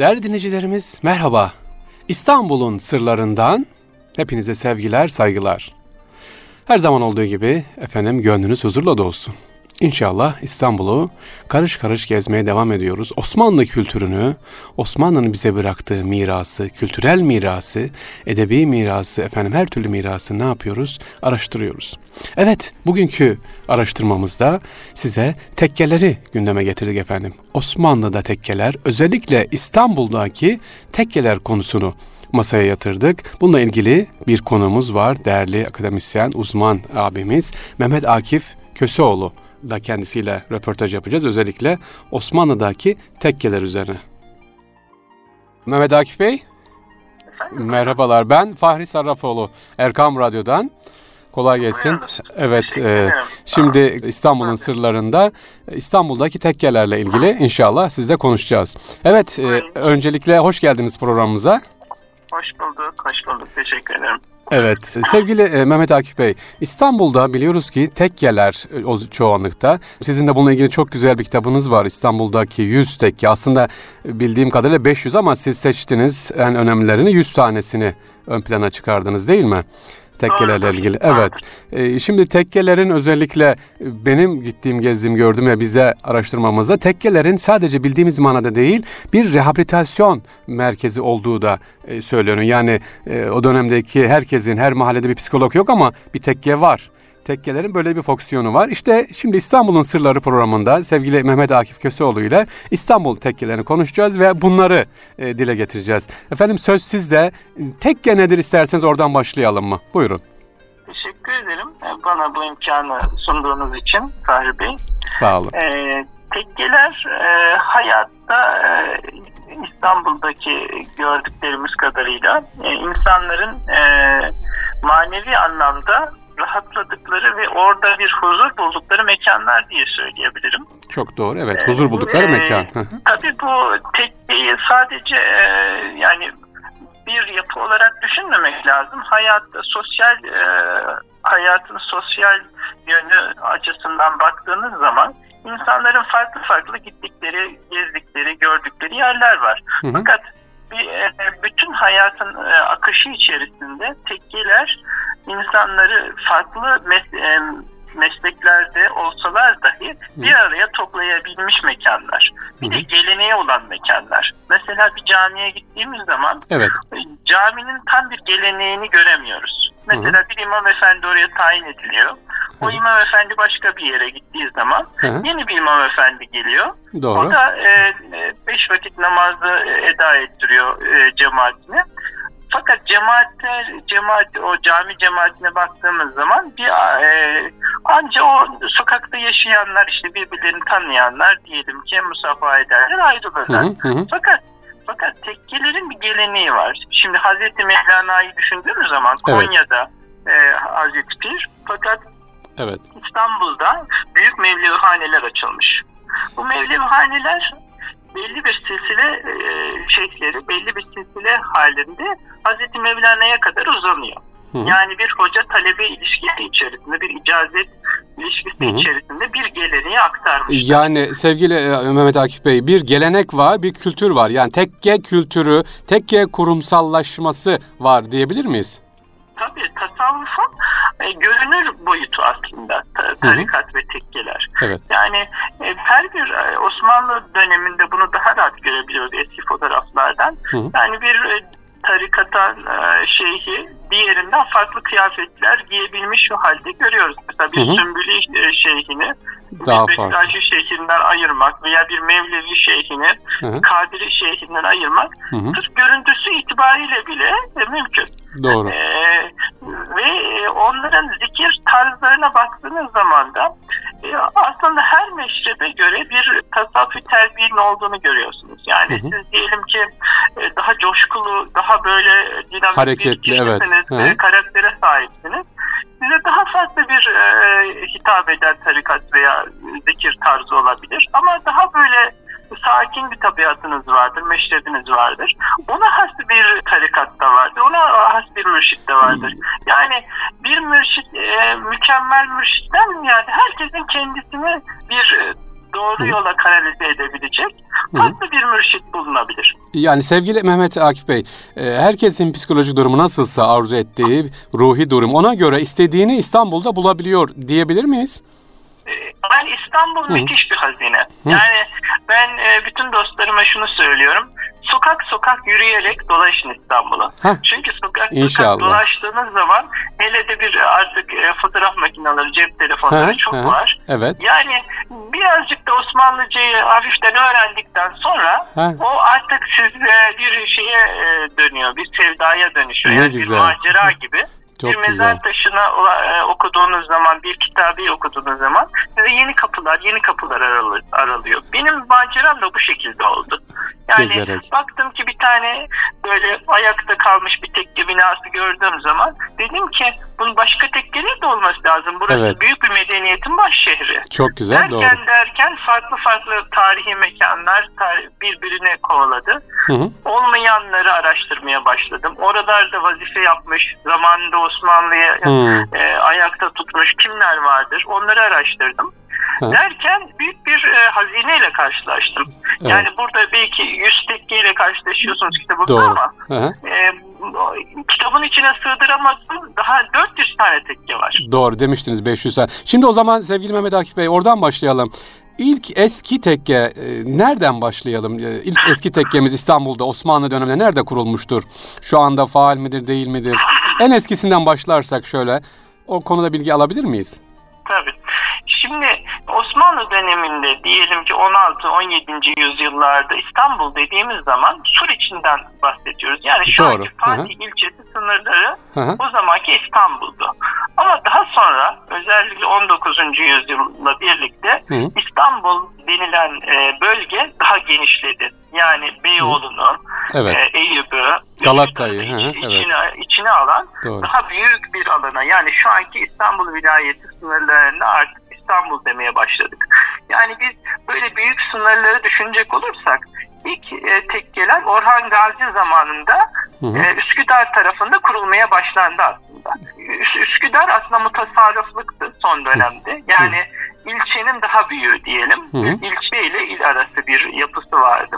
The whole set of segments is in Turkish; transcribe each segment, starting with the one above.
Değerli dinleyicilerimiz merhaba. İstanbul'un sırlarından hepinize sevgiler, saygılar. Her zaman olduğu gibi efendim gönlünüz huzurla dolsun. İnşallah İstanbul'u karış karış gezmeye devam ediyoruz. Osmanlı kültürünü, Osmanlı'nın bize bıraktığı mirası, kültürel mirası, edebi mirası, efendim her türlü mirası ne yapıyoruz? Araştırıyoruz. Evet, bugünkü araştırmamızda size tekkeleri gündeme getirdik efendim. Osmanlı'da tekkeler, özellikle İstanbul'daki tekkeler konusunu masaya yatırdık. Bununla ilgili bir konumuz var. Değerli akademisyen, uzman abimiz Mehmet Akif Köseoğlu da kendisiyle röportaj yapacağız. Özellikle Osmanlı'daki tekkeler üzerine. Mehmet Akif Bey. Efendim? Merhabalar. Ben Fahri Sarrafoğlu Erkam Radyo'dan. Kolay gelsin. Evet. E, şimdi İstanbul'un sırlarında İstanbul'daki tekkelerle ilgili inşallah sizle konuşacağız. Evet. E, öncelikle hoş geldiniz programımıza. Hoş bulduk, hoş bulduk. Teşekkür ederim. Evet sevgili e, Mehmet Akif Bey İstanbul'da biliyoruz ki tekkeler e, o çoğunlukta. Sizin de bununla ilgili çok güzel bir kitabınız var İstanbul'daki 100 tekke. Aslında e, bildiğim kadarıyla 500 ama siz seçtiniz en önemlilerini 100 tanesini ön plana çıkardınız değil mi? Tekkelerle ilgili. Evet. Ee, şimdi tekkelerin özellikle e, benim gittiğim, gezdiğim, gördüm ve bize araştırmamızda tekkelerin sadece bildiğimiz manada değil bir rehabilitasyon merkezi olduğu da e, söyleniyor. Yani e, o dönemdeki herkesin her mahallede bir psikolog yok ama bir tekke var. Tekkelerin böyle bir fonksiyonu var. İşte şimdi İstanbul'un Sırları programında sevgili Mehmet Akif Köseoğlu ile İstanbul tekkelerini konuşacağız ve bunları e, dile getireceğiz. Efendim söz sizde. Tekke nedir isterseniz oradan başlayalım mı? Buyurun. Teşekkür ederim e, bana bu imkanı sunduğunuz için Fahri Bey. Sağ olun. Ee, tekkeler e, hayatta e, İstanbul'daki gördüklerimiz kadarıyla e, insanların e, manevi anlamda rahatladıkları ve orada bir huzur buldukları mekanlar diye söyleyebilirim. Çok doğru. Evet. Huzur buldukları Ee, mekan. Tabii bu tekkeyi sadece e, yani bir yapı olarak düşünmemek lazım. Hayatta sosyal e, hayatın sosyal yönü açısından baktığınız zaman insanların farklı farklı gittikleri, gezdikleri, gördükleri yerler var. Hı hı. Fakat bir, e, bütün hayatın akışı içerisinde tekkeler insanları farklı mes- e, mesleklerde olsalar dahi bir araya toplayabilmiş mekanlar. Bir de geleneğe olan mekanlar. Mesela bir camiye gittiğimiz zaman Evet. caminin tam bir geleneğini göremiyoruz. Mesela bir imam efendi oraya tayin ediliyor. O imam efendi başka bir yere gittiği zaman yeni bir imam efendi geliyor. Doğru. O da e, e, beş vakit namazı e, eda ettiriyor e, cemaatine. Fakat cemaatler, cemaat, o cami cemaatine baktığımız zaman bir e, anca o sokakta yaşayanlar işte birbirlerini tanıyanlar diyelim ki musafaha ederler ayrılırlar. hı, hı hı. Fakat fakat tekkelerin bir geleneği var. Şimdi Hazreti Mevlana'yı düşündüğümüz zaman Evet. Konya'da e, Hazreti Pir fakat Evet. İstanbul'da büyük mevlevihaneler açılmış. Bu mevlevihaneler belli bir silsile e, şeyhleri, belli bir silsile halinde Hazreti Mevlana'ya kadar uzanıyor. Hı hı. Yani bir hoca talebe ilişkisi içerisinde, bir icazet ilişkisi Hı hı. içerisinde bir geleneği aktarmışlar. Yani sevgili e, Mehmet Akif Bey bir gelenek var, bir kültür var. Yani tekke kültürü, tekke kurumsallaşması var diyebilir miyiz? Tabii tasavvufun e, görünür boyutu aslında ta- tarikat ve tekkeler. Evet. Yani e, her bir e, Osmanlı döneminde bunu daha rahat görebiliyoruz eski fotoğraflardan. Hı hı. Yani bir e, tarikatan e, şeyhi diğerinden farklı kıyafetler giyebilmiş şu halde görüyoruz. Mesela bir Hı hı. Sümbüli e, şeyhini Daha bir. Bektaşi şeyhinden ayırmak veya bir Mevlevi şeyhini Hı hı. Kadiri şeyhinden ayırmak Hı hı. sırf görüntüsü itibariyle bile e, mümkün. Doğru. Ee, ve e, onların zikir tarzlarına baktığınız zaman da e, aslında her meşrebe göre bir tasavvufi terbiyenin olduğunu görüyorsunuz. Yani Hı hı. siz diyelim ki e, daha coşkulu, daha böyle dinamik Hareketli, bir evet. e, karaktere sahipsiniz. Size daha farklı bir e, hitap eden tarikat veya zikir tarzı olabilir. Ama daha böyle sakin bir tabiatınız vardır, meşrebiniz vardır. Ona has bir tarikat da vardır, ona has bir mürşit de vardır. Yani bir mürşit, e, mükemmel mürşitten yani herkesin kendisini bir e, doğru yola kanalize edebilecek farklı bir mürşit bulunabilir. Yani sevgili Mehmet Akif Bey, e, herkesin psikolojik durumu nasılsa arzu ettiği ruhi durum ona göre istediğini İstanbul'da bulabiliyor diyebilir miyiz? Ben İstanbul Hı. müthiş bir hazine. Hı. Yani ben e, bütün dostlarıma şunu söylüyorum. Sokak sokak yürüyerek dolaşın İstanbul'u. Çünkü sokak İnşallah. sokak dolaştığınız zaman hele de bir artık e, fotoğraf makineleri, cep telefonları ha, çok ha, var. Evet. Yani birazcık da Osmanlıcayı hafiften öğrendikten sonra ha. o artık size bir şeye e, dönüyor, bir sevdaya dönüşüyor. Ne yani güzel. bir macera gibi. Çok bir mezar güzel. taşına e, okuduğunuz zaman, bir kitabı okuduğunuz zaman size yeni kapılar, yeni kapılar aralıyor. Benim maceram da bu şekilde oldu. Yani Gezerek. baktım ki bir tane böyle ayakta kalmış bir tekke binası gördüğüm zaman dedim ki bunun başka tekkeleri de olması lazım. Burası evet. büyük bir medeniyetin baş şehri. Çok güzel derken, doğru. Derken farklı farklı tarihi mekanlar birbirine kovaladı. Hı hı. Olmayanları araştırmaya başladım. Oralarda vazife yapmış, zamanında Osmanlı'ya e, ayakta tutmuş kimler vardır onları araştırdım. Derken büyük bir e, hazineyle karşılaştım. Evet. Yani burada belki 100 tekkeyle karşılaşıyorsunuz kitabında Doğru. ama e, kitabın içine sığdıramazsın daha 400 tane tekke var. Doğru demiştiniz 500 tane. Şimdi o zaman sevgili Mehmet Akif Bey oradan başlayalım. İlk eski tekke e, nereden başlayalım? E, ilk eski tekkemiz İstanbul'da Osmanlı döneminde nerede kurulmuştur? Şu anda faal midir değil midir? En eskisinden başlarsak şöyle o konuda bilgi alabilir miyiz? Tabii. Şimdi Osmanlı döneminde diyelim ki 16-17. yüzyıllarda İstanbul dediğimiz zaman Sur içinden bahsediyoruz. Yani şu Doğru. anki Fatih Hı-hı. ilçesi sınırları Hı-hı. o zamanki İstanbul'du. Ama daha sonra özellikle 19. yüzyılla birlikte Hı-hı. İstanbul denilen e, bölge daha genişledi. Yani Beyoğlu'nu, evet. e, Eyüp'ü, Galata'yı iç, evet. içine, içine alan Doğru. daha büyük bir alana yani şu anki İstanbul vilayeti sınırlarında artık İstanbul demeye başladık. Yani biz böyle büyük sınırları düşünecek olursak ilk e, tekkeler Orhan Gazi zamanında hı hı. E, Üsküdar tarafında kurulmaya başlandı aslında. Üs Üsküdar aslında mutasarrıflıktı son dönemde. Yani. İlçenin daha büyüğü diyelim. Hı hı. İlçe ile il arası bir yapısı vardı.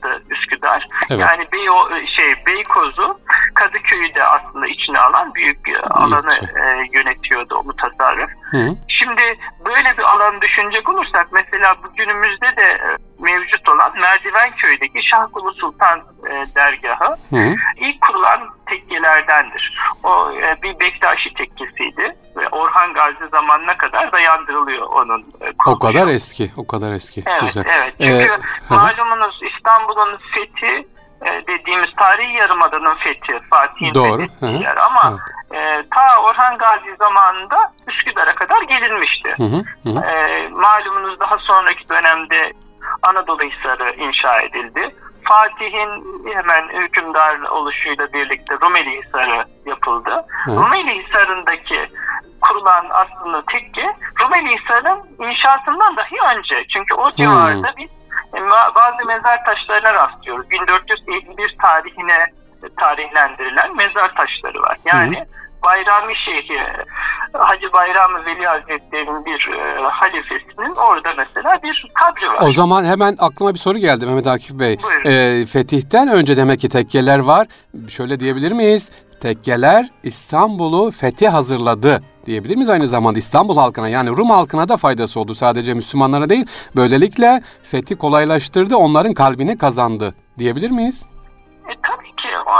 Mutasarrıflıktı Üsküdar. Evet. Yani Beyo şey Beykoz'u Kadıköy'ü de aslında içine alan büyük bir alanı e, yönetiyordu o mutasarrıf. Hı. Şimdi böyle bir alanı düşünecek olursak mesela bugünümüzde de e, mevcut olan Merdivenköy'deki Şahkulu Sultan e, dergahı Hı. ilk kurulan tekkelerdendir. O e, bir Bektaşi tekkesiydi ve Orhan Gazi zamanına kadar dayandırılıyor onun e, O kadar eski, o kadar eski. Evet, Güzel. evet. Çünkü ee, malumunuz İstanbul'un fethi e, dediğimiz tarihi yarımadanın fethi, Fatih'in Doğru. fethettiği yer ama e, ta Orhan Gazi zamanında Üsküdar'a kadar gelinmişti. Hı hı, hı. E, malumunuz daha sonraki dönemde Anadolu Hisarı inşa edildi. Fatih'in hemen hükümdar oluşuyla birlikte Rumeli Hisarı yapıldı. Hı. Rumeli Hisarı'ndaki kurulan aslında tekke Rumeli Hisarı'nın inşasından dahi önce. Çünkü o civarda biz e, bazı mezar taşlarına rastlıyoruz. 1451 tarihine tarihlendirilen mezar taşları var. Yani Hı. Bayrami Şeyhi Hacı Bayrami Veli Hazretleri'nin bir e, halifesinin orada mesela bir kabri var. O zaman hemen aklıma bir soru geldi Mehmet Akif Bey. E, fetihten önce demek ki tekkeler var. Şöyle diyebilir miyiz? Tekkeler İstanbul'u fetih hazırladı diyebilir miyiz aynı zamanda İstanbul halkına yani Rum halkına da faydası oldu sadece Müslümanlara değil. Böylelikle fethi kolaylaştırdı onların kalbini kazandı diyebilir miyiz? E, tabii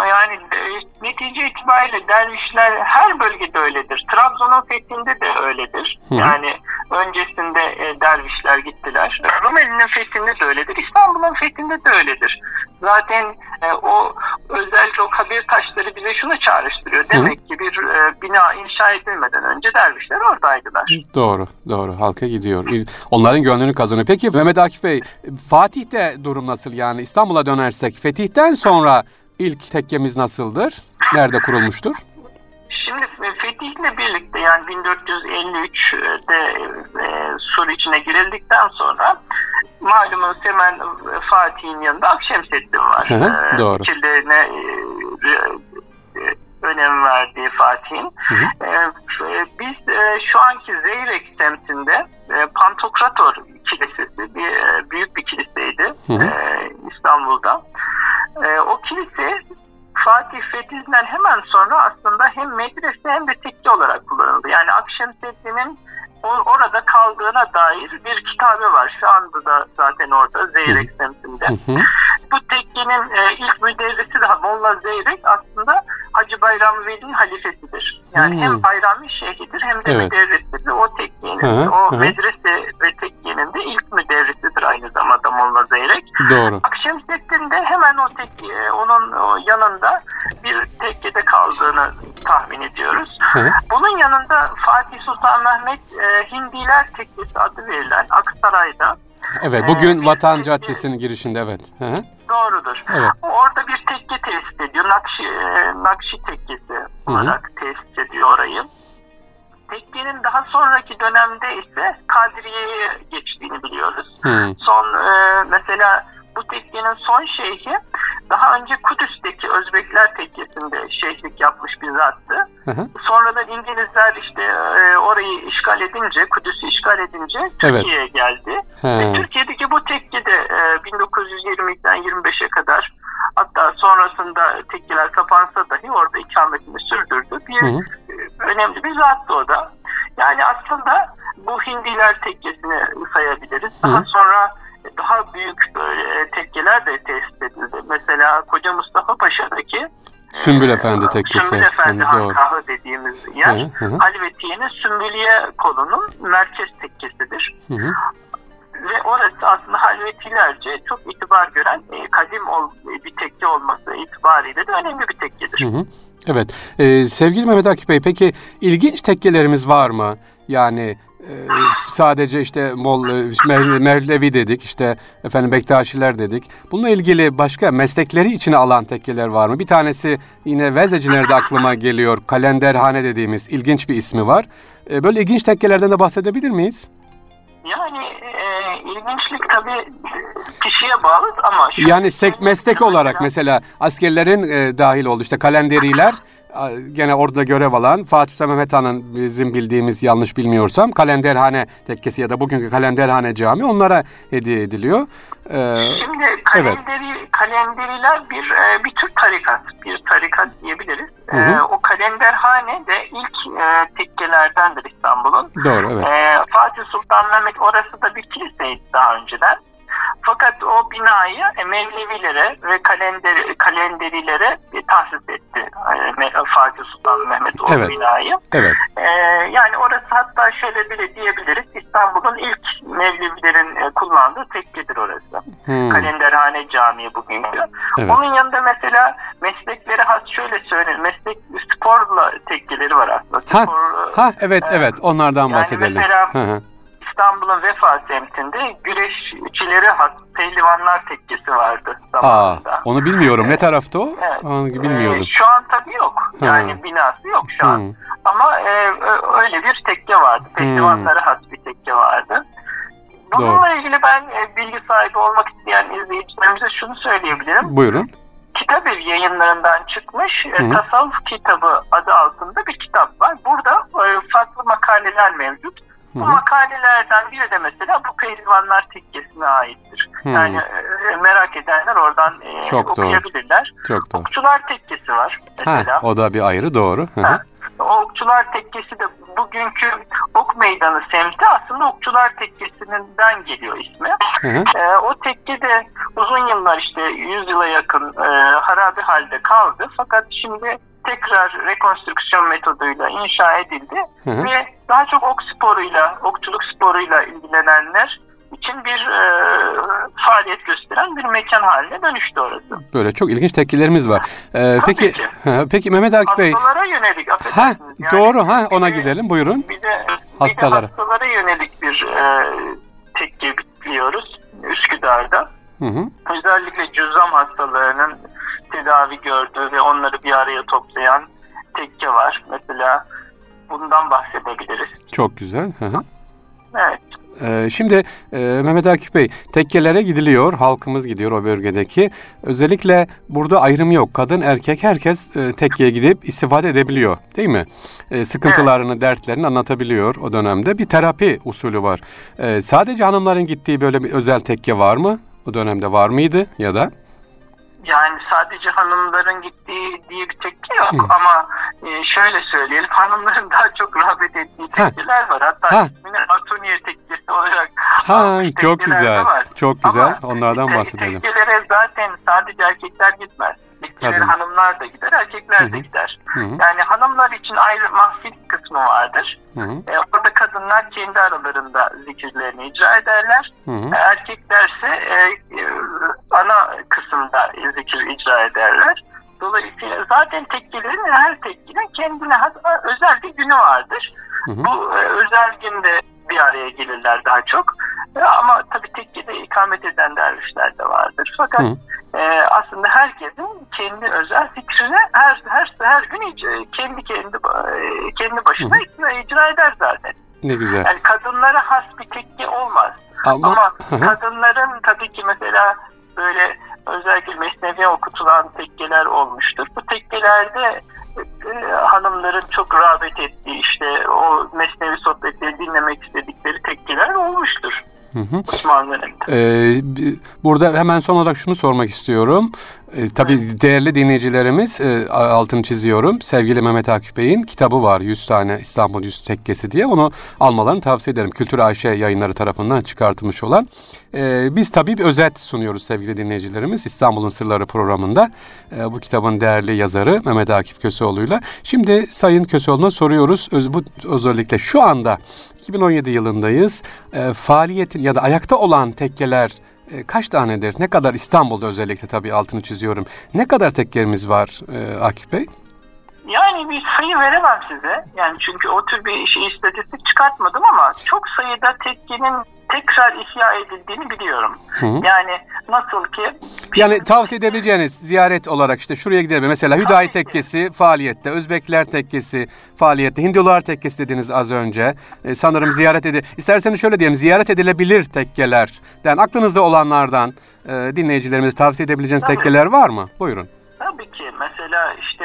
yani e, netice itibariyle dervişler her bölgede öyledir. Trabzon'un fethinde de öyledir. Hı. Yani öncesinde e, dervişler gittiler. Rumeli'nin fethinde de öyledir. İstanbul'un fethinde de öyledir. Zaten e, o özellikle o kabir taşları bize şunu çağrıştırıyor. Demek Hı. ki bir e, bina inşa edilmeden önce dervişler oradaydılar. Doğru, doğru. Halka gidiyor. Onların gönlünü kazanıyor. Peki Mehmet Akif Bey, Fatih'te durum nasıl yani? İstanbul'a dönersek Fetih'ten sonra ilk tekkemiz nasıldır? Nerede kurulmuştur? Şimdi Fetih'le birlikte yani 1453'de e, Sur içine girildikten sonra malumunuz hemen Fatih'in yanında Akşemseddin var. Hı hı, doğru. Fikirlerine e, önem verdiği Fatih'in. E, biz e, şu anki Zeyrek semtinde e, Pantokrator Kilisesi bir e, büyük bir kiliseydi e, İstanbul'da. E, o kilise Fatih Fethi'nden hemen sonra aslında hem medrese hem de tekke olarak kullanıldı. Yani Akşemseddin'in orada kaldığına dair bir kitabı var. Şu anda da zaten orada Zeyrek semtinde. Bu tekkenin e, ilk müderrisi de Molla Zeyrek aslında Hacı Bayram Veli'nin halifesidir. Yani hmm. hem Bayrami şeyhidir hem de evet. müderrisidir. O tekkenin, o hı. medrese ve tekkenin de ilk müderrisidir Zeyrek. Doğru. Akşemseddin de hemen o tekke, onun o yanında bir tekkede kaldığını tahmin ediyoruz. Hı. Bunun yanında Fatih Sultan Mehmet e, Hindiler Tekkesi adı verilen Aksaray'da Evet, bugün ee, Vatan Caddesi'nin girişinde evet. Hı -hı. Doğrudur. Evet. Orada bir tekke tesis ediyor. Nakşi, e, Nakşi tekkesi olarak Hı -hı. tesis ediyor orayı. Tekkenin daha sonraki dönemde ise Kadriye'ye geçtiğini biliyoruz. Hı. Son e, mesela bu tekkenin son şeyhi daha önce Kudüs'teki Özbekler tekkesinde şeyhlik yapmış bir zattı. Hı hı. Sonradan İngilizler işte e, orayı işgal edince, Kudüs'ü işgal edince Türkiye'ye evet. geldi. Hı. Ve Türkiye'deki bu tekkede e, 1920'den 25'e kadar hatta sonrasında tekkeler kapansa dahi orada ikametini sürdürdü. Bir hı hı. E, önemli bir zattı o da. Yani aslında bu Hindiler tekkesini sayabiliriz. Daha hı sonra daha büyük böyle tekkeler de tesis edildi. Mesela Koca Mustafa Paşa'daki Sümbül Efendi tekkesi. Sümbül Efendi Hankahı dediğimiz yer hı hı. Halvetiye'nin Sümbüliye kolunun merkez tekkesidir. Hı hı. Ve orası aslında Halvetilerce çok itibar gören e, kadim ol, bir tekke olması itibariyle de önemli bir tekkedir. Hı hı. Evet. Ee, sevgili Mehmet Akif Bey peki ilginç tekkelerimiz var mı? Yani ee, sadece işte Mol, e, Mevlevi dedik, işte efendim Bektaşiler dedik. Bununla ilgili başka meslekleri içine alan tekkeler var mı? Bir tanesi yine Vezecilerde aklıma geliyor. Kalenderhane dediğimiz ilginç bir ismi var. Ee, böyle ilginç tekkelerden de bahsedebilir miyiz? Yani e, ilginçlik tabii kişiye bağlı ama... Yani sek, meslek olarak mesela askerlerin e, dahil oldu işte kalenderiler gene orada görev alan Fatih Sultan Mehmet Han'ın bizim bildiğimiz yanlış bilmiyorsam kalenderhane tekkesi ya da bugünkü kalenderhane cami onlara hediye ediliyor. Ee, Şimdi kalenderi, evet. kalenderiler bir e, bir tür tarikat, bir tarikat diyebiliriz. Hı hı. E, o kalenderhane de ilk e, tekkelerdendir İstanbul'un. Doğru, evet. E, Fatih Sultan Mehmet orası da bir kiliseydi daha önceden. Fakat o binayı e, Mevlevilere ve kalender, kalenderilere tahsis etti. E, Fatih Sultan Mehmet o evet. binayı. Evet. Ee, yani orası hatta şöyle bile diyebiliriz. İstanbul'un ilk Mevlevilerin e, kullandığı tekkedir orası. Hmm. Kalenderhane Camii bugünkü. Evet. Onun yanında mesela meslekleri has şöyle söyleyeyim. Meslek sporla tekkeleri var aslında. Ha, Spor, ha evet e, evet onlardan yani bahsedelim. Mesela İstanbul'un Vefa semtinde güreşçileri has pehlivanlar tekkesi vardı zamanında. Aa, onu bilmiyorum. Ne tarafta o? Evet. Bilmiyorum. Ee, şu an tabii yok. Yani ha. binası yok şu an. Hmm. Ama e, öyle bir tekke vardı. Pehlivanlara hmm. has bir tekke vardı. Bununla Doğru. ilgili ben e, bilgi sahibi olmak isteyen izleyicilerimize şunu söyleyebilirim. Buyurun. Kitabev yayınlarından çıkmış e. Tasavvuf Kitabı adı altında bir kitap var. Burada e, farklı makaleler mevcut. Bu makalelerden biri de mesela bu pehlivanlar tekkesine aittir. Hı. Yani e, merak edenler oradan e, Çok okuyabilirler. Doğru. Çok doğru. Okçular tekkesi var mesela. Ha, o da bir ayrı doğru. Hı ha. Okçular Tekkesi de bugünkü Ok Meydanı semti aslında Okçular Tekkesi'nden geliyor ismi. Hı hı. E, o tekke de uzun yıllar işte 100 yıla yakın e, harabe halde kaldı. Fakat şimdi tekrar rekonstrüksiyon metoduyla inşa edildi hı hı. ve daha çok ok sporuyla, okçuluk sporuyla ilgilenenler için bir e, faaliyet gösteren bir mekan haline dönüştü orası. Böyle çok ilginç tekkilerimiz var. Ee, peki ki. peki Mehmet Akif Bey. Hastalara yönelik ha, yani doğru ha ona bir gidelim buyurun. Bir de, hastalara. Bir de hastalara yönelik bir e, tekke biliyoruz Üsküdar'da. Hı hı. Özellikle cüzzam hastalarının tedavi gördüğü ve onları bir araya toplayan tekke var. Mesela bundan bahsedebiliriz. Çok güzel. Hı hı. Evet. Ee, şimdi e, Mehmet Akif Bey tekkelere gidiliyor, halkımız gidiyor o bölgedeki. Özellikle burada ayrım yok. Kadın erkek herkes e, tekkeye gidip istifade edebiliyor değil mi? E, sıkıntılarını, dertlerini anlatabiliyor o dönemde. Bir terapi usulü var. Sadece hanımların gittiği böyle bir özel tekke var mı? O dönemde var mıydı ya da? Yani sadece hanımların gittiği diye bir tekke yok Hı. ama e, şöyle söyleyelim hanımların daha çok rağbet ettiği tekkeler var. Hatta ha. ismini Atuniye tekkesi olarak Ha çok güzel. Var. Çok güzel. Ama Onlardan bahsedelim. Tekkelere zaten sadece erkekler gitmez. Tekkeler hanımlar da gider, erkekler Hı-hı. de gider. Hı-hı. Yani hanımlar için ayrı mahfil kısmı vardır. E, orada kadınlar kendi aralarında zikirlerini icra ederler. Hı-hı. Erkeklerse e, e, ana kısımda zikir icra ederler. Dolayısıyla zaten tekkelerin her tekkinin kendine özel bir günü vardır. Hı hı. Bu e, özel günde bir araya gelirler daha çok. E, ama tabii tekkede ikamet eden dervişler de vardır. Fakat e, aslında herkesin kendi özel fikrini her her her gün kendi kendi e, kendi başına hı. icra eder zaten. Ne güzel. Yani kadınlara has bir tekke olmaz. Ama, Ama kadınların tabii ki mesela böyle özellikle mesnevi okutulan tekkeler olmuştur. Bu tekkelerde e, hanımların çok rağbet ettiği işte o mesnevi sohbetleri dinlemek istedikleri tekkeler olmuştur. Hı hı. Osmanlı Ee, burada hemen son olarak şunu sormak istiyorum. E, tabii değerli dinleyicilerimiz e, altını çiziyorum. Sevgili Mehmet Akif Bey'in kitabı var 100 tane İstanbul 100 tekkesi diye. Onu almalarını tavsiye ederim. Kültür Ayşe yayınları tarafından çıkartılmış olan. E, biz tabii bir özet sunuyoruz sevgili dinleyicilerimiz İstanbul'un Sırları programında. E, bu kitabın değerli yazarı Mehmet Akif Köseoğlu'yla. Şimdi Sayın Köseoğlu'na soruyoruz. Öz, bu özellikle şu anda 2017 yılındayız. E, faaliyetin ya da ayakta olan tekkeler e, kaç tanedir? Ne kadar İstanbul'da özellikle tabii altını çiziyorum. Ne kadar tekkerimiz var e, Akif Bey? Yani bir sayı veremem size. Yani çünkü o tür bir şey istatistik çıkartmadım ama çok sayıda tekkenin tekrar ihya edildiğini biliyorum. Hı hı. Yani nasıl ki... Yani tavsiye edebileceğiniz ziyaret olarak işte şuraya gidelim. Mesela Hüdayi Tekkesi faaliyette, Özbekler Tekkesi faaliyette, Hindular Tekkesi dediniz az önce. Ee, sanırım ziyaret edi. İsterseniz şöyle diyelim, ziyaret edilebilir tekkelerden, aklınızda olanlardan e, dinleyicilerimize tavsiye edebileceğiniz Tabii. tekkeler var mı? Buyurun. Tabii ki. Mesela işte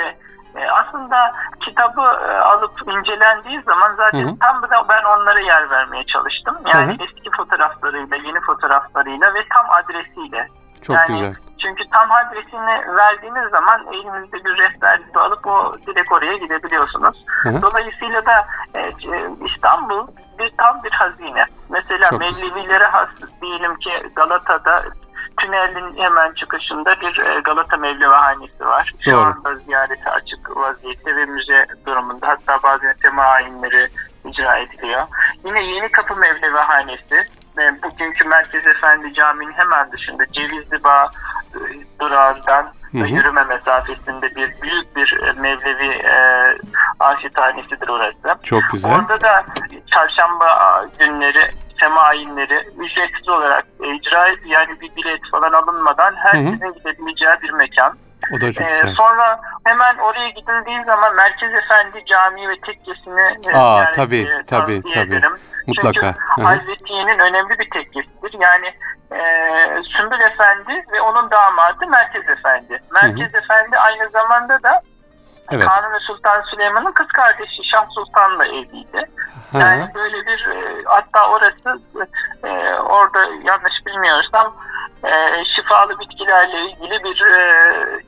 aslında kitabı e, alıp incelendiği zaman zaten hı hı. tam da ben onlara yer vermeye çalıştım. Yani hı hı. eski fotoğraflarıyla, yeni fotoğraflarıyla ve tam adresiyle. Çok yani, güzel. Çünkü tam adresini verdiğiniz zaman elinizde bir rehber alıp o direkt oraya gidebiliyorsunuz. Hı hı. Dolayısıyla da e, İstanbul bir tam bir hazine. Mesela Çok Mevlevilere has diyelim ki Galata'da tünelin hemen çıkışında bir e, Galata Mevlevihanesi var. Şu Doğru. anda ziyarete açık vaziyette ve müze durumunda. Hatta bazen tema ayinleri icra ediliyor. Yine Yeni Kapı Mevlevihanesi ve bugünkü Merkez Efendi Camii'nin hemen dışında Cevizli Bağ e, durağından hı hı. yürüme mesafesinde bir büyük bir e, Mevlevi e, aşithanesidir orası. Çok güzel. Orada da çarşamba günleri tema ayinleri ücretsiz olarak icra yani bir bilet falan alınmadan herkesin gidebileceği bir mekan. O da çok ee, güzel. Sonra hemen oraya gidildiği zaman Merkez Efendi Camii ve tekkesini e, Aa, yani, tabii, e, tabii, tabii. ederim. Mutlaka. Çünkü Hazretiye'nin önemli bir tekkesidir. Yani e, Sümbül Efendi ve onun damadı Merkez Efendi. Merkez Hı-hı. Efendi aynı zamanda da Evet. Kanuni Sultan Süleyman'ın kız kardeşi Şah Sultan'la evliydi. Yani Hı. böyle bir e, hatta orası e, orada yanlış bilmiyorsam e, şifalı bitkilerle ilgili bir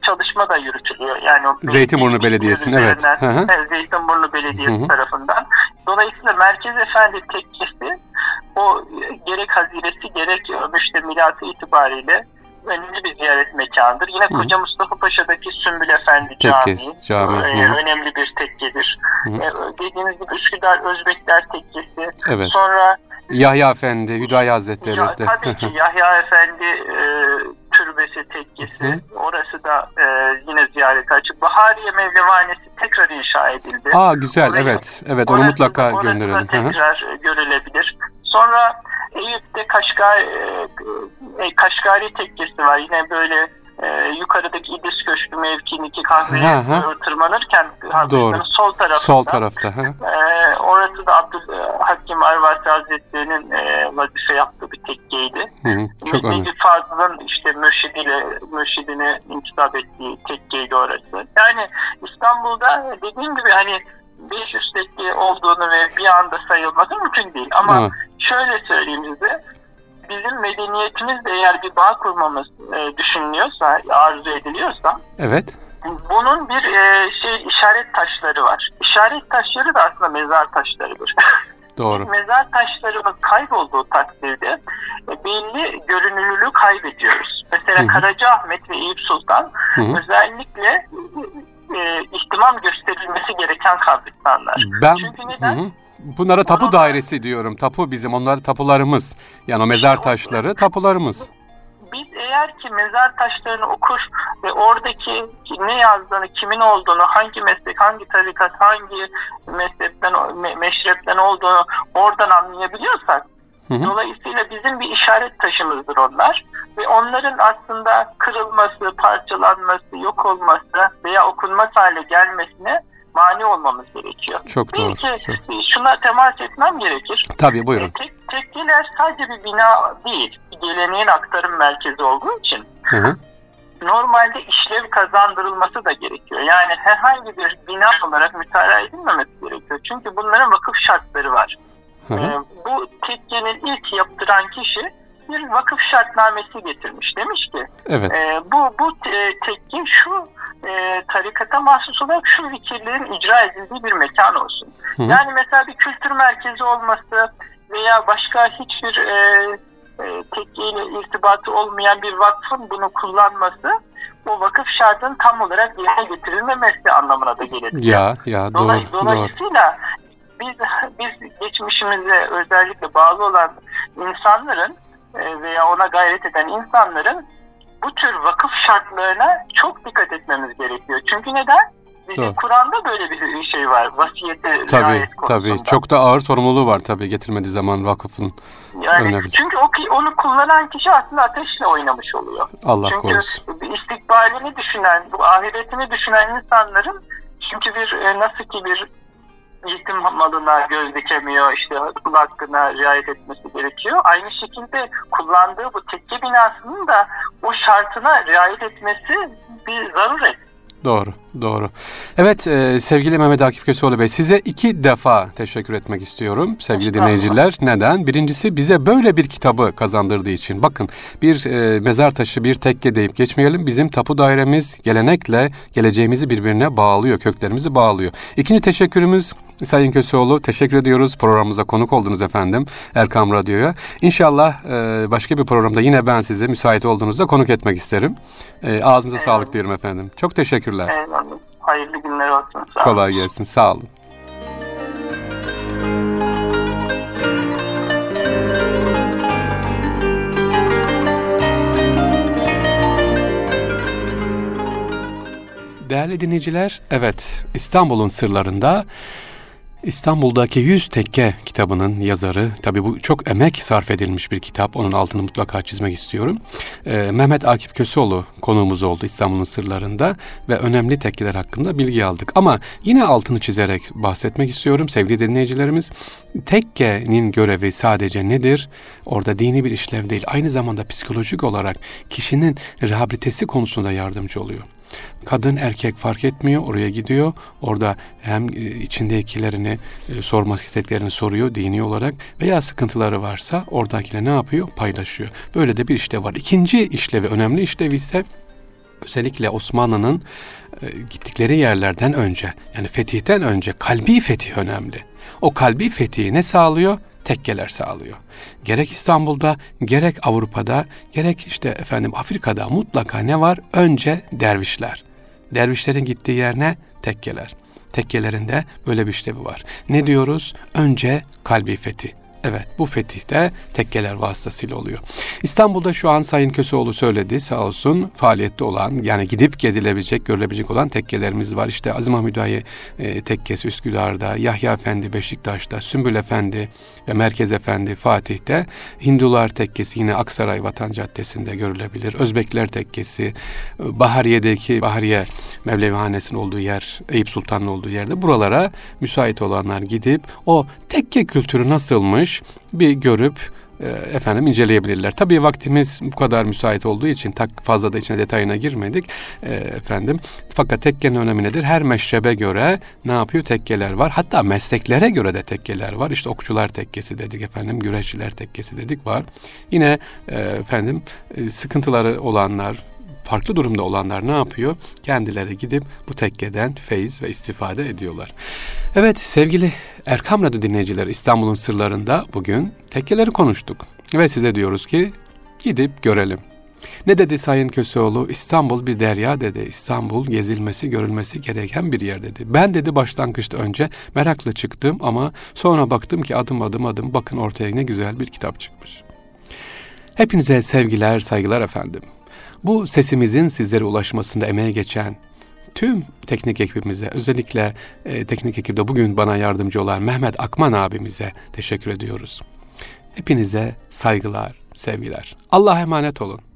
çalışma da yürütülüyor. Yani o Zeytinburnu Belediyesi'nin evet. evet. Zeytinburnu Belediyesi Hı. tarafından. Dolayısıyla Merkez Efendi tekkesi o gerek haziresi gerek işte milatı itibariyle önemli bir ziyaret mekanıdır. Yine Koca Hı. Mustafa Paşa'daki Sümbül Efendi Camii, cami. E, önemli bir tekkedir. E, dediğiniz gibi Üsküdar Özbekler Tekkesi. Evet. Sonra Yahya Efendi, Hüdayi Hazretleri. Ya, tabii ki Yahya Efendi e, türbesi tekkesi. Hı. Orası da e, yine ziyarete açık. Bahariye Mevlevanesi tekrar inşa edildi. Aa güzel Orayı, evet. Evet onu mutlaka gönderelim. tekrar görülebilir. Sonra Eyüp'te Kaşgar, e, e, Kaşgari tekkesi var. Yine böyle e, yukarıdaki İdris Köşkü mevkiindeki kahveye tırmanırken Doğru. sol tarafta. Sol tarafta. E, orası da Abdülhakim Arvasi Hazretleri'nin e, vazife yaptığı bir tekkeydi. Hı hı, çok Necip Fazıl'ın işte mürşidiyle, mürşidine intisap ettiği tekkeydi orası. Yani İstanbul'da dediğim gibi hani 500 tekke olduğunu ve bir anda sayılması mümkün değil. Ama ha. şöyle söyleyeyim size bizim medeniyetimizle eğer bir bağ kurmamız e, düşünülüyorsa, arzu ediliyorsa Evet. Bunun bir e, şey işaret taşları var. İşaret taşları da aslında mezar taşlarıdır. Doğru. mezar taşlarımız kaybolduğu takdirde e, belli görünürlüğü kaybediyoruz. Mesela Hı-hı. Karacaahmet ve Eyüp Sultan Hı-hı. özellikle e, ihtimam gösterilmesi gereken kabristanlar. Ben, Çünkü neden? Hı-hı. Bunlara tapu dairesi diyorum. Tapu bizim. Onlar tapularımız. Yani o mezar taşları tapularımız. Biz eğer ki mezar taşlarını okur ve oradaki ne yazdığını, kimin olduğunu, hangi meslek, hangi tarikat, hangi mezhepten, meşrepten olduğunu oradan anlayabiliyorsak Hı hı. Dolayısıyla bizim bir işaret taşımızdır onlar ve onların aslında kırılması, parçalanması, yok olması veya okunmaz hale gelmesine mani olmamız gerekiyor. Çok doğru. Belki çok. şuna temas etmem gerekir. Tabii buyurun. Tek, tekkeler sadece bir bina değil, bir geleneğin aktarım merkezi olduğu için hı hı. normalde işlev kazandırılması da gerekiyor. Yani herhangi bir bina olarak mütalaa edilmemesi gerekiyor. Çünkü bunların vakıf şartları var. Hı hı. Ee, bu tekkenin ilk yaptıran kişi bir vakıf şartnamesi getirmiş. Demiş ki evet. e, bu bu e, tekke şu e, tarikata mahsus olarak şu fikirlerin icra edildiği bir mekan olsun. Hı. Yani mesela bir kültür merkezi olması veya başka hiçbir e, e, tekkeyle irtibatı olmayan bir vakfın bunu kullanması o vakıf şartının tam olarak yerine getirilmemesi anlamına da gelir. Ya ya doğru. Dolay, dolayısıyla doğru. biz biz geçmişimize özellikle bağlı olan insanların veya ona gayret eden insanların bu tür vakıf şartlarına çok dikkat etmemiz gerekiyor. Çünkü neden? Bizim Kur'an'da böyle bir şey var. Vasiyete tabii, Tabii. Çok da ağır sorumluluğu var tabii getirmediği zaman vakıfın. Yani önemli. çünkü o, onu kullanan kişi aslında ateşle oynamış oluyor. Allah çünkü korusun. Çünkü istikbalini düşünen, bu ahiretini düşünen insanların çünkü bir e, nasıl ki bir yetim malına göz dikemiyor, işte kul hakkına riayet etmesi gerekiyor. Aynı şekilde kullandığı bu tekke binasının da o şartına riayet etmesi bir zaruret. Doğru, doğru. Evet e, sevgili Mehmet Akif Köseoğlu Bey size iki defa teşekkür etmek istiyorum sevgili dinleyiciler. Neden? Birincisi bize böyle bir kitabı kazandırdığı için. Bakın bir e, mezar taşı bir tekke deyip geçmeyelim. Bizim tapu dairemiz gelenekle geleceğimizi birbirine bağlıyor, köklerimizi bağlıyor. İkinci teşekkürümüz Sayın Köseoğlu teşekkür ediyoruz. Programımıza konuk oldunuz efendim Erkam Radyo'ya. İnşallah e, başka bir programda yine ben size müsait olduğunuzda konuk etmek isterim. E, ağzınıza Eyvallah. sağlık diyorum efendim. Çok teşekkürler. Eyvallah. Hayırlı günler olsun. Sağ Kolay gelsin. Sağ olun. Değerli dinleyiciler, evet İstanbul'un sırlarında İstanbul'daki Yüz Tekke kitabının yazarı, tabi bu çok emek sarf edilmiş bir kitap, onun altını mutlaka çizmek istiyorum. Ee, Mehmet Akif Köseoğlu konuğumuz oldu İstanbul'un sırlarında ve önemli tekkeler hakkında bilgi aldık. Ama yine altını çizerek bahsetmek istiyorum sevgili dinleyicilerimiz. Tekkenin görevi sadece nedir? Orada dini bir işlev değil, aynı zamanda psikolojik olarak kişinin rehabilitesi konusunda yardımcı oluyor. Kadın erkek fark etmiyor oraya gidiyor. Orada hem e, içindekilerini e, sorması isteklerini soruyor dini olarak veya sıkıntıları varsa oradakiyle ne yapıyor? Paylaşıyor. Böyle de bir işlev var. İkinci işlevi önemli işlevi ise özellikle Osmanlı'nın e, gittikleri yerlerden önce yani fetihten önce kalbi fetih önemli. O kalbi fetihi ne sağlıyor? tekkeler sağlıyor. Gerek İstanbul'da, gerek Avrupa'da, gerek işte efendim Afrika'da mutlaka ne var? Önce dervişler. Dervişlerin gittiği yer ne? Tekkeler. Tekkelerinde böyle bir işlevi var. Ne diyoruz? Önce kalbi fethi. Evet bu fetih de tekkeler vasıtasıyla oluyor. İstanbul'da şu an Sayın Köseoğlu söyledi sağ olsun faaliyette olan yani gidip gedilebilecek görülebilecek olan tekkelerimiz var. İşte Azim Hamidayı e, tekkesi Üsküdar'da, Yahya Efendi Beşiktaş'ta, Sümbül Efendi ve Merkez Efendi Fatih'te, Hindular tekkesi yine Aksaray Vatan Caddesi'nde görülebilir. Özbekler tekkesi, Bahariye'deki Bahariye Mevlevihanesi'nin olduğu yer, Eyüp Sultan'ın olduğu yerde buralara müsait olanlar gidip o tekke kültürü nasılmış bir görüp e, efendim inceleyebilirler. Tabii vaktimiz bu kadar müsait olduğu için tak fazla da içine detayına girmedik e, efendim. Fakat tekkenin önemi nedir? Her meşrebe göre ne yapıyor? Tekkeler var. Hatta mesleklere göre de tekkeler var. İşte okçular tekkesi dedik efendim, güreşçiler tekkesi dedik var. Yine e, efendim sıkıntıları olanlar, farklı durumda olanlar ne yapıyor? Kendileri gidip bu tekkeden feyiz ve istifade ediyorlar. Evet sevgili Erkam Radyo dinleyicileri İstanbul'un sırlarında bugün tekkeleri konuştuk. Ve size diyoruz ki gidip görelim. Ne dedi Sayın Köseoğlu? İstanbul bir derya dedi. İstanbul gezilmesi, görülmesi gereken bir yer dedi. Ben dedi başlangıçta önce merakla çıktım ama sonra baktım ki adım adım adım bakın ortaya ne güzel bir kitap çıkmış. Hepinize sevgiler, saygılar efendim. Bu sesimizin sizlere ulaşmasında emeğe geçen tüm teknik ekibimize, özellikle e, teknik ekipte bugün bana yardımcı olan Mehmet Akman abimize teşekkür ediyoruz. Hepinize saygılar, sevgiler. Allah'a emanet olun.